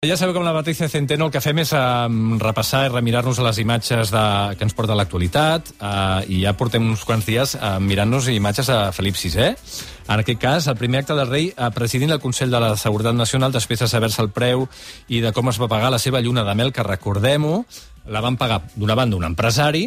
Ja sabeu que amb la Patricia Centeno el que fem és um, repassar i remirar-nos a les imatges de, que ens porta l'actualitat uh, i ja portem uns quants dies uh, mirant-nos imatges a Felip VI. En aquest cas, el primer acte del rei uh, presidint el Consell de la Seguretat Nacional després de saber-se el preu i de com es va pagar la seva lluna de mel, que recordem-ho, la van pagar d'una banda un empresari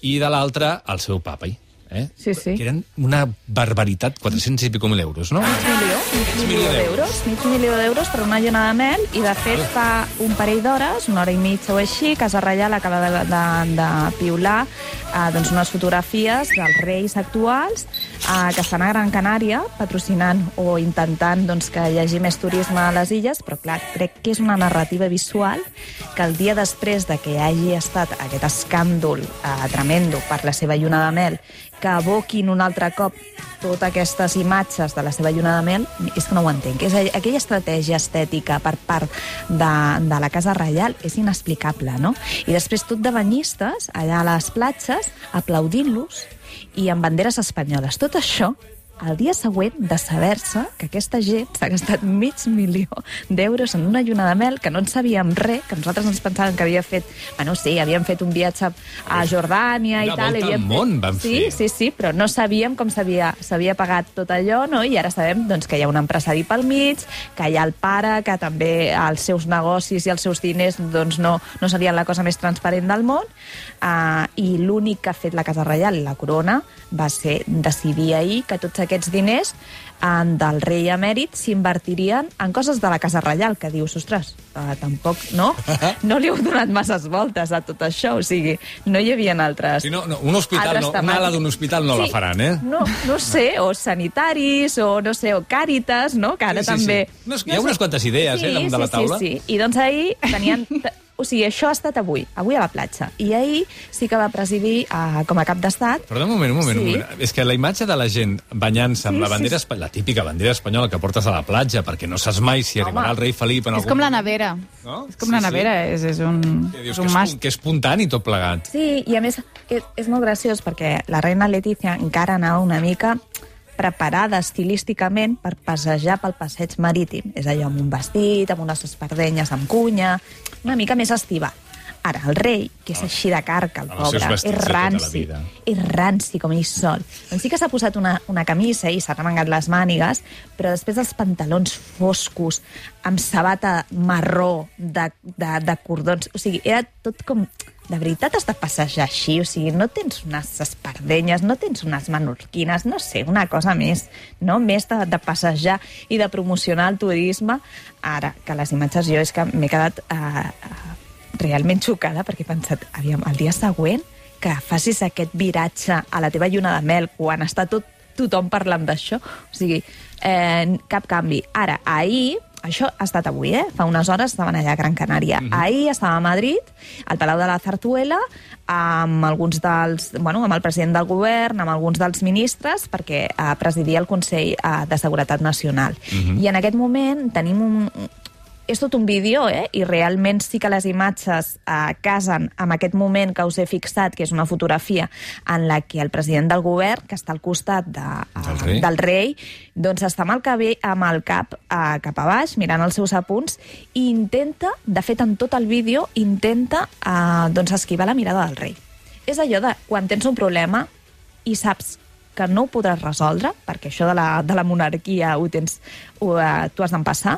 i de l'altra el seu papa. Eh? Sí, sí. Que eren una barbaritat, 400 i pico mil euros, no? Mig milió, mig milió d'euros, mig milió d'euros per una lluna de mel, i de fet fa un parell d'hores, una hora i mitja o així, Casa Reial acaba de, de, de piular eh, doncs unes fotografies dels reis actuals eh, que estan a Gran Canària patrocinant o intentant doncs, que hi hagi més turisme a les illes, però clar, crec que és una narrativa visual que el dia després de que hagi estat aquest escàndol eh, tremendo per la seva lluna de mel que aboquin un altre cop totes aquestes imatges de la seva lluna de mel, és que no ho entenc. És aquella estratègia estètica per part de, de la Casa Reial és inexplicable, no? I després tot de banyistes allà a les platges aplaudint-los i amb banderes espanyoles. Tot això el dia següent de saber-se que aquesta gent s'ha gastat mig milió d'euros en una lluna de mel, que no en sabíem res, que nosaltres ens pensàvem que havia fet... Bueno, sí, havien fet un viatge a Jordània i Una tal. volta havien al món fet... van sí, fer. Sí, sí, però no sabíem com s'havia pagat tot allò, no? I ara sabem doncs, que hi ha un empresari pel mig, que hi ha el pare, que també els seus negocis i els seus diners doncs, no, no serien la cosa més transparent del món, uh, i l'únic que ha fet la Casa Reial i la Corona va ser decidir ahir que tots aquests diners en, del rei emèrit s'invertirien en coses de la Casa Reial, que dius, ostres, uh, tampoc, no? No li heu donat masses voltes a tot això, o sigui, no hi havia altres... Sí, no, no, un hospital, altres no, una ala d'un hospital no la faran, eh? No, no sé, o sanitaris, o no sé, o càritas, no? Que ara Sí, sí, també... sí. No, hi ha unes quantes idees, eh, damunt de la taula. Sí, sí, I doncs ahir tenien... O sigui, això ha estat avui, avui a la platja. I ahir sí que va presidir uh, com a cap d'estat Perdó, un moment, un moment, Sí. un moment. És que la imatge de la gent banyant-se amb Sí, la bandera, sí, la típica bandera espanyola que portes a la platja, perquè no saps mai si arribarà Home. el rei Felip en És algun com la nevera. No? És com Sí, la sí. nevera, és, és un, Que dius és que un és, must. que és espontani tot plegat. Sí, i a més és, és molt graciós perquè la reina Letícia encara anava una mica preparada estilísticament per passejar pel passeig marítim. És allò, amb un vestit, amb unes espardenyes amb cunya, una mica més estival. Ara, el rei, que és així de carca, el pobre, és tota ranci, és ranci com ell sol. Doncs sí que s'ha posat una, una camisa i s'ha remengat les mànigues, però després els pantalons foscos, amb sabata marró de, de, de cordons... O sigui, era tot com... De veritat has de passejar així, o sigui, no tens unes espardenyes, no tens unes menorquines, no sé, una cosa més, no? Més de, de passejar i de promocionar el turisme. Ara, que les imatges jo és que m'he quedat eh, eh, realment xocada perquè he pensat, aviam, el dia següent que facis aquest viratge a la teva lluna de mel quan està tot tothom parlant d'això, o sigui, eh, cap canvi. Ara, ahir, això ha estat avui, eh? Fa unes hores estaven allà a Gran Canària. Mm -hmm. Ahir estava a Madrid, al Palau de la Zarzuela, amb alguns dels... Bueno, amb el president del govern, amb alguns dels ministres, perquè eh, presidia el Consell eh, de Seguretat Nacional. Mm -hmm. I en aquest moment tenim un, és tot un vídeo, eh? I realment sí que les imatges eh, casen amb aquest moment que us he fixat, que és una fotografia en la que el president del govern, que està al costat de, eh, Del rei. del rei, doncs està amb el, cabell, amb el cap eh, cap a baix, mirant els seus apunts, i intenta, de fet, en tot el vídeo, intenta eh, doncs esquivar la mirada del rei. És allò de quan tens un problema i saps que no ho podràs resoldre, perquè això de la, de la monarquia ho tens, ho, eh, tu has d'empassar,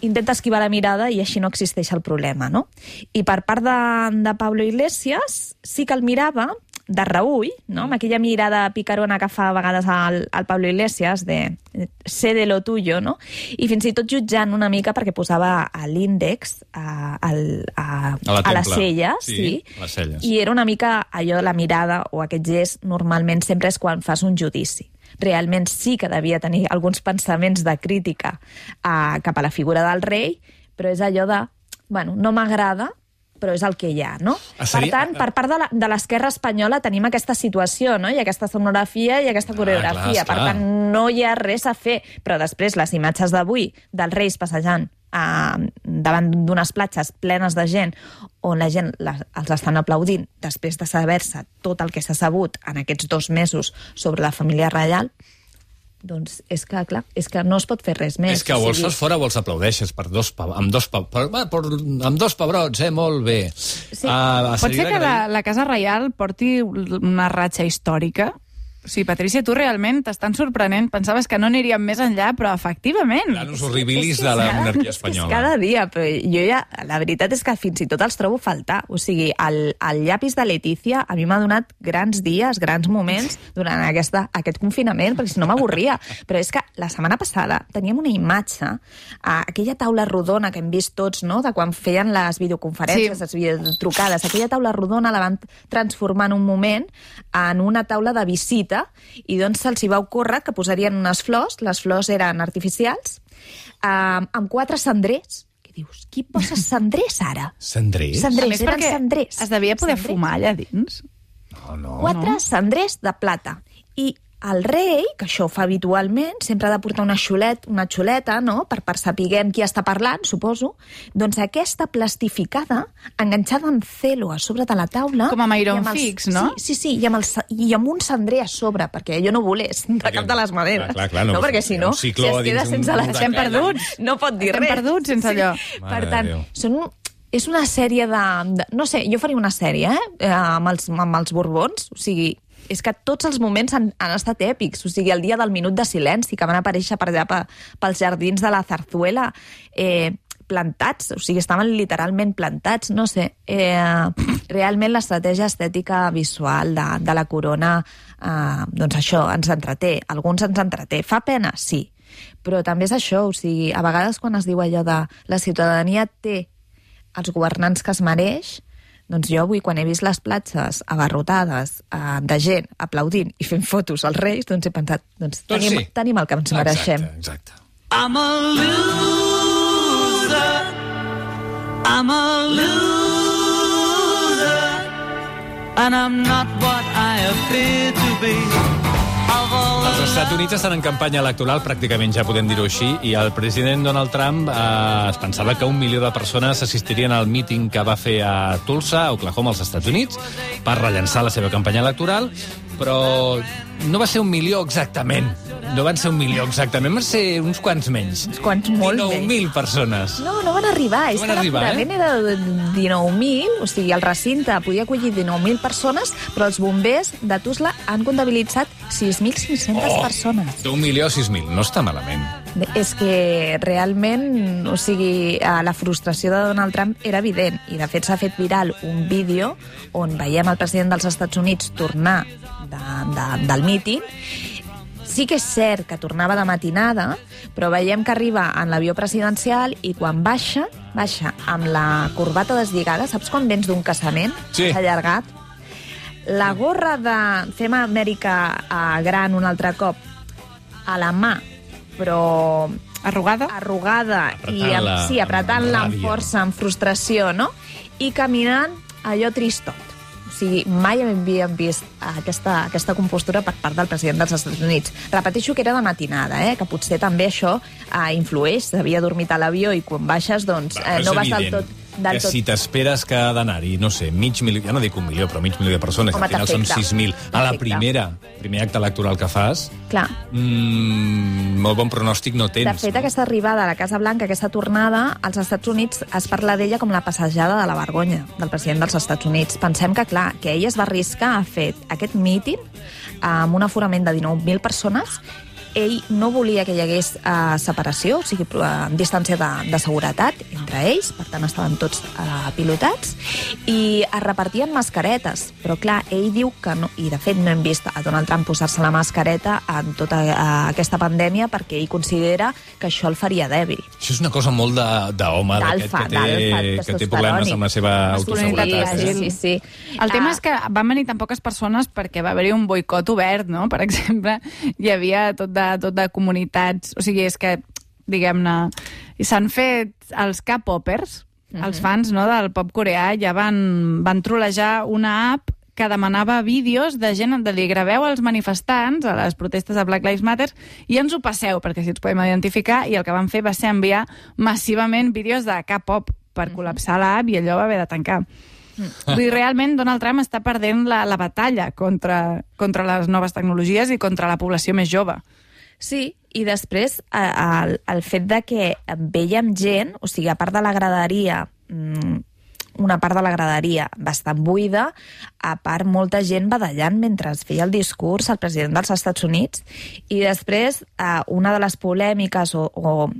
intenta esquivar la mirada i així no existeix el problema, no? I per part de, de Pablo Iglesias sí que el mirava de reull, no? amb aquella mirada picarona que fa a vegades al, al Pablo Iglesias de sé de lo tuyo, no? I fins i tot jutjant una mica perquè posava a l'índex a, al, a, A la a les celles, Sí, sí, a les celles. i era una mica allò, la mirada o aquest gest normalment sempre és quan fas un judici. Realment sí que devia tenir alguns pensaments de crítica a, cap a la figura del rei, però és allò de, bueno, no m'agrada, però és el que hi ha, no? Ah, seria- Per tant, per part de la- de l'esquerra espanyola tenim aquesta situació, no? I aquesta sonografia i aquesta coreografia. Ah, clar, per tant, no hi ha res a fer. Però després, les imatges d'avui dels reis passejant eh, davant d'unes platges plenes de gent on la gent la, els estan aplaudint després de saber-se tot el que s'ha sabut en aquests dos mesos sobre la família reial, doncs és que, clar, és que no es pot fer res més. És que o els fas fora o els aplaudeixes per dos pa, amb, dos pa, per, per, per, amb dos pebrots, eh? Molt bé. Sí. Uh, Pot ser que la, la Casa Reial porti una ratxa històrica? Sigui, Patrícia, tu realment t'estan sorprenent. Pensaves que no aniríem més enllà, però efectivament... Planus horribilis de la monarquia És espanyola. cada dia, però jo ja... La veritat és que fins i tot els trobo faltar. O sigui, el, el llapis de Letícia a mi m'ha donat grans dies, grans moments durant aquesta, aquest confinament, perquè si no m'avorria. Però és que la setmana passada teníem una imatge, a aquella taula rodona que hem vist tots, no?, de quan feien les videoconferències, Sí. les videotrucades. Aquella taula rodona la van transformar en un moment en una taula de visita i doncs se'ls hi va ocórrer que posarien unes flors, les flors eren artificials, eh, amb quatre cendrers. Què dius? Qui posa cendrers ara? Cendrers? Cendrers. Eren perquè cendrers. es devia poder Cendrers. fumar allà dins. No, no. Quatre cendrers de plata. I el rei, que això ho fa habitualment, sempre ha de portar una xulet, una xuleta, no?, per, per saber qui està parlant, suposo, doncs aquesta plastificada, enganxada amb celo a sobre de la taula... Com amb iron i els- fix, no? Sí, sí, sí, i amb, el, i amb un cendrer a sobre, perquè jo no volés, de Perquè- cap de les maneres. Clar, clar, clar, no, no perquè si no, si es queda sense la... Estem perduts. No pot dir Estem res. perduts sense allò. Per Mare de tant, Déu. són és una sèrie de, de... No sé, jo faria una sèrie, eh? eh amb, els, amb els Borbons. O sigui, és que tots els moments han, han estat èpics. O sigui, el dia del minut de silenci, que van aparèixer per allà pe, pels jardins de la Zarzuela, eh, plantats, o sigui, estaven literalment plantats, no sé. Eh, realment l'estratègia estètica visual de, de la corona, eh, doncs això, ens entreté. Alguns ens entreté. Fa pena? Sí. Però també és això, o sigui, a vegades quan es diu allò de la ciutadania té els governants que es mereix, doncs jo avui, quan he vist les platges abarrotades eh, de gent aplaudint i fent fotos als reis, doncs he pensat, doncs, Doncs tenim, sí. tenim el que ens mereixem. Exacte, exacte. I'm a loser. I'm a loser. And I'm not what I appear to be. Els Estats Units estan en campanya electoral, pràcticament ja podem dir-ho així, i el president Donald Trump eh, es pensava que un milió de persones assistirien al míting que va fer a Tulsa, a Oklahoma, als Estats Units, per rellençar la seva campanya electoral, però no va ser un milió exactament. No van ser un milió exactament, van ser uns quants menys. Uns quants molt menys. 19.000 persones. No, no van arribar. és van que arribar, l'aforament era de 19.000, o sigui, el recinte podia acollir 19.000 persones, però els bombers de Tusla han comptabilitzat 6.500 Oh! persones. D'un milió a 6.000, no està malament. És que realment, o sigui, eh, la frustració de Donald Trump era evident i de fet s'ha fet viral un vídeo on veiem el president dels Estats Units tornar de, de, del míting Sí que és cert que tornava de matinada, però veiem que arriba en l'avió presidencial i quan baixa, baixa amb la corbata deslligada. Saps quan vens d'un casament? Sí. S'ha allargat. La gorra de Fem Amèrica a gran un altre cop a la mà, però Arrugada? arrugada i amb, Apretant-la sí, apretant-la amb amb força, amb frustració, no? I caminant allò tristot. O sigui, mai havíem vist aquesta, aquesta compostura per part del president dels Estats Units. Repeteixo que era de matinada, eh? que potser també això eh, influeix. S'havia dormit a l'avió i quan baixes doncs, eh, no vas del tot... Del que tot... si t'esperes que ha d'anar-hi, no sé, mig milió, ja no dic un milió, però mig milió de persones, Home, al final són t'afecta. 6.000. A la primera, primer acte electoral que fas, Clar, mm, molt bon pronòstic no tens. De fet, no? aquesta arribada a la Casa Blanca, aquesta tornada, als Estats Units es parla d'ella com la passejada de la vergonya del president dels Estats Units. Pensem que, clar, que ell es va arriscar a fer aquest míting amb un aforament de 19.000 persones ell no volia que hi hagués uh, separació, o sigui, uh, distància de, de seguretat entre ells, per tant estaven tots uh, pilotats, i es repartien mascaretes, però clar, ell diu que no, i de fet no hem vist a Donald Trump posar-se la mascareta en tota uh, aquesta pandèmia perquè ell considera que això el faria dèbil. Això és una cosa molt de- d'home, d'aquest que, té, que té problemes amb la seva autoseguretat. Eh? Sí, sí. El tema Ah, és que van venir tan poques persones perquè va haver-hi un boicot obert, no? Per exemple, hi havia tot de, tot de comunitats... O sigui, és que, diguem-ne, s'han fet els K-popers, els fans no, del pop coreà, ja van, van trolejar una app que demanava vídeos de gent de li graveu als manifestants a les protestes de Black Lives Matter i ens ho passeu, perquè si ens podem identificar i el que van fer va ser enviar massivament vídeos de K-pop per col·lapsar l'app i allò va haver de tancar. Vull dir, realment Donald Trump està perdent la, la batalla contra, contra les noves tecnologies i contra la població més jove. Sí, i després el, el fet de que veiem gent, o sigui, a part de la graderia, mm, una part de la graderia bastant buida, a part molta gent badallant mentre es feia el discurs al president dels Estats Units, i després una de les polèmiques o, o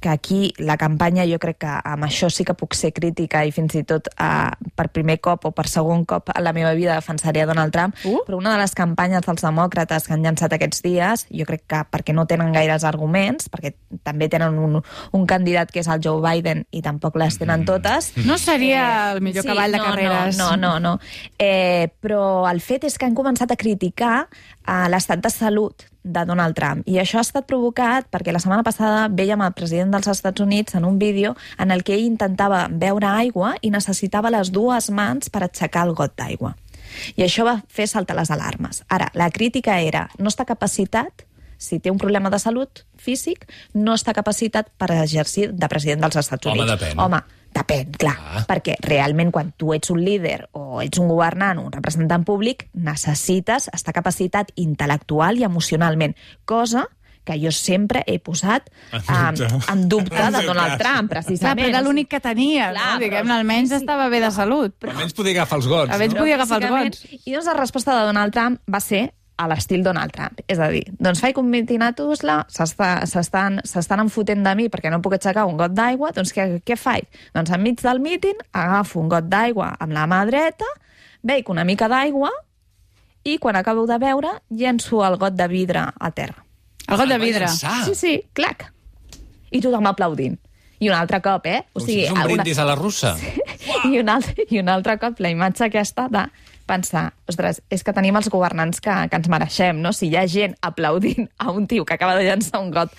que aquí la campanya jo crec que amb això sí que puc ser crítica i fins i tot uh, per primer cop o per segon cop a la meva vida defensaria Donald Trump, Uh. però una de les campanyes dels demòcrates que han llançat aquests dies, jo crec que perquè no tenen gaires arguments, perquè també tenen un, un candidat que és el Joe Biden i tampoc les tenen totes, No seria el millor cavall de no, carreres. No, no, no. no. Eh, però el fet és que han començat a criticar eh, l'estat de salut de Donald Trump. I això ha estat provocat perquè la setmana passada veiem el president dels Estats Units en un vídeo en el que ell intentava beure aigua i necessitava les dues mans per aixecar el got d'aigua. I això va fer saltar les alarmes. Ara, la crítica era, no està capacitat si té un problema de salut físic, no està capacitat per exercir de president dels Estats Home, Units. depèn. Home, depèn, clar, Ah. perquè realment quan tu ets un líder o ets un governant o un representant públic, necessites estar capacitat intel·lectual i emocionalment, cosa que jo sempre he posat En um, dubte. en dubte En de Donald cas. Trump, Clar, precisament. però era l'únic que tenia, Clar, no? però- Diguem-ne, almenys sí, sí. estava bé de salut. Almenys podia agafar els gots, Almenys no? podia agafar els vots. I doncs la resposta de Donald Trump va ser a l'estil Donald Trump. És a dir, doncs faig un míting a Tuzla, s'està- s'estan s'estan enfotent de mi perquè no puc aixecar un got d'aigua, doncs què, què faig? Doncs enmig del míting agafo un got d'aigua amb la mà dreta, bec una mica d'aigua i quan acabo de beure llenço el got de vidre a terra. El got de va vidre. Sí, sí, clac. I tothom aplaudint. I un altre cop, eh? Com si un brindis a la russa. I un, altre, I un altre cop la imatge aquesta de pensar, ostres, és que tenim els governants que, que ens mereixem, no? Si hi ha gent aplaudint a un tio que acaba de llançar un got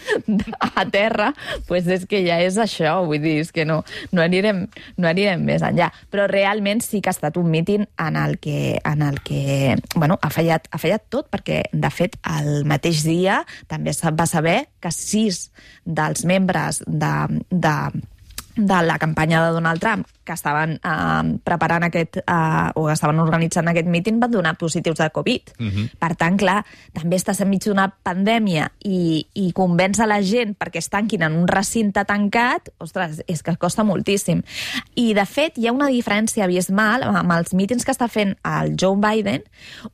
a terra, pues és que ja és això, vull dir, és que no, no, anirem, no anirem més enllà. Però realment sí que ha estat un míting en el que, en el que bueno, ha, fallat, ha fallat tot, perquè, de fet, el mateix dia també va saber que sis dels membres de, de de la campanya de Donald Trump que estaven eh, preparant aquest eh, o que estaven organitzant aquest míting van donar positius de Covid. Uh -huh. Per tant, clar, també estàs enmig d'una pandèmia i, i convèncer la gent perquè es tanquin en un recinte tancat, ostres, és que costa moltíssim. I, de fet, hi ha una diferència abismal amb els mítings que està fent el Joe Biden,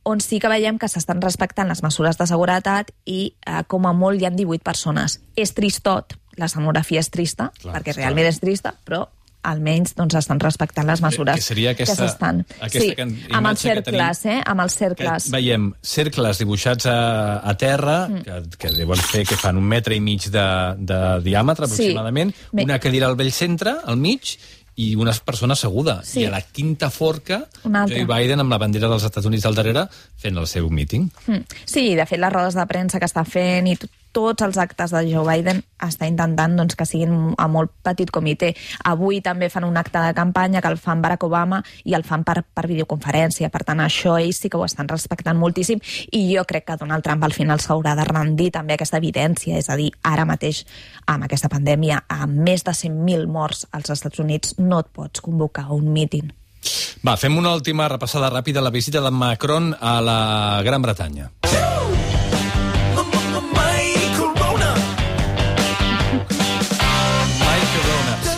on sí que veiem que s'estan respectant les mesures de seguretat i, eh, com a molt, hi ha 18 persones. És tristot, la escenografia és trista, Clar, perquè esclar. realment és trista, però almenys doncs, estan respectant les mesures Que seria aquesta- que s'estan. aquesta Sí, amb els cercles, tenim- eh? Amb els Que cercles. veiem cercles dibuixats a, a terra, mm. que, que deuen fer que fan un metre i mig de, de diàmetre, Sí. aproximadament, Bé. una cadira al vell centre, al mig, i una persona asseguda. Sí. I a la quinta forca. Joe Biden amb la bandera dels Estats Units al darrere fent el seu míting. Mm. Sí, de fet, les rodes de premsa que està fent i t- tots els actes de Joe Biden està intentant doncs, que siguin a molt petit comitè. Avui també fan un acte de campanya que el fan Barack Obama i el fan per, per videoconferència. Per tant, això ells sí que ho estan respectant moltíssim i jo crec que Donald Trump al final s'haurà de rendir també aquesta evidència. És a dir, ara mateix, amb aquesta pandèmia, amb més de 100.000 morts als Estats Units, no et pots convocar un míting. Va, fem una última repassada ràpida a la visita de Macron a la Gran Bretanya. Mike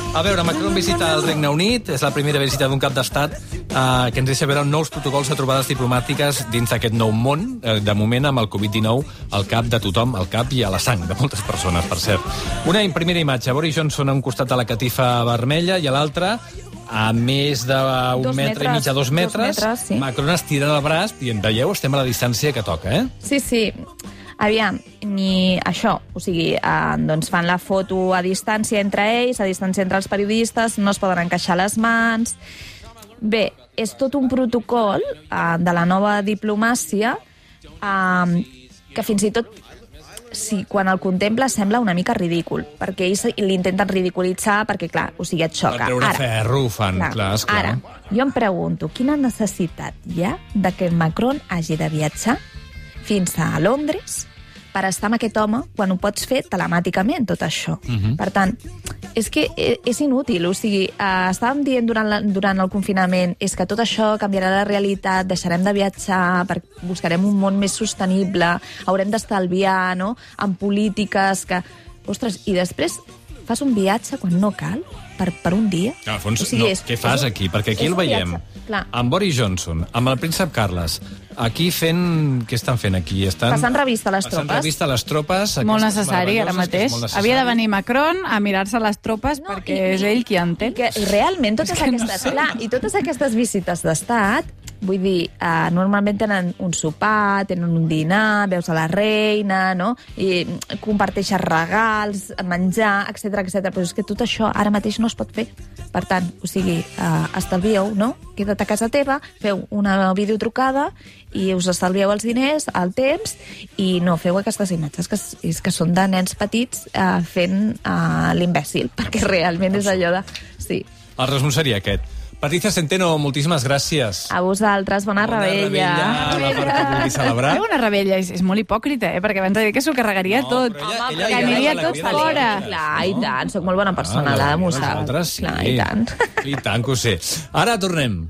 A veure, Macron visita el Regne Unit, és la primera visita d'un cap d'estat eh, que ens deixa veure nous protocols de trobades diplomàtiques dins d'aquest nou món, eh, de moment amb el Covid-19 al cap de tothom, al cap i a la sang de moltes persones, per cert. Una primera imatge, Boris Johnson a un costat de la catifa vermella i a l'altre a més d'un metre i metres, mig a dos dos metres, metres, sí. Macron estira el braç i en veieu, estem a la distància que toca, eh? Sí, sí. Aviam, ni això, o sigui, eh, doncs fan la foto a distància entre ells, a distància entre els periodistes, no es poden encaixar les mans... Bé, és tot un protocol eh, de la nova diplomàcia eh, que fins i tot si quan el contempla sembla una mica ridícul, perquè ells l'intenten ridiculitzar perquè, clar, o sigui, et Per xoca. treure ferro ho fan, clar, esclar. Ara, jo em pregunto, quina necessitat hi ha de que Macron hagi de viatjar fins a Londres per estar amb aquest home quan ho pots fer telemàticament, tot això. Mhm. Per tant, és que eh, és inútil, o sigui, eh, estàvem dient durant, la, durant el confinament és que tot això canviarà la realitat, deixarem de viatjar, per, buscarem un món més sostenible, haurem d'estalviar, no?, en polítiques que... Ostres, i després fas un viatge quan no cal, per, per un dia? No, al fons, O sigui, no, és- què fas aquí? Perquè aquí el veiem. viatge, clar. Amb Boris Johnson, amb el príncep Carles, aquí fent... Què estan fent aquí? Estan... Passant revista a les Passant tropes. revista a les tropes. Molt necessari, ara mateix. necessari. Havia de venir Macron a mirar-se les tropes No, perquè i- és ell qui entén. I, que, realment totes no aquestes, sé. clar, i totes aquestes visites d'estat, vull dir, eh, normalment tenen un sopar, tenen un dinar, veus a la reina, no? I comparteixes regals, menjar, etc etc. Però és que tot això ara mateix no es pot fer. Per tant, o sigui, eh, estalvieu, no? Queda't a casa teva, feu una videotrucada i us estalvieu els diners, el temps, i no feu aquestes imatges que, és que són de nens petits eh, fent eh, l'imbècil, perquè realment és allò de... Sí. El resum seria aquest. Patricia Centeno, moltíssimes gràcies. A vosaltres, bona, Bona rebella. rebella, la celebrar. Una rebella, és, és molt hipòcrita, eh? perquè abans de dir que s'ho carregaria No, tot. ella- Home, ella que aniria tot fora. Clar, i tant, sóc molt bona persona, Ah, l'Ada m'ho nosaltres sap. sí. Clar, i tant. I tant que ho sé. Ara tornem.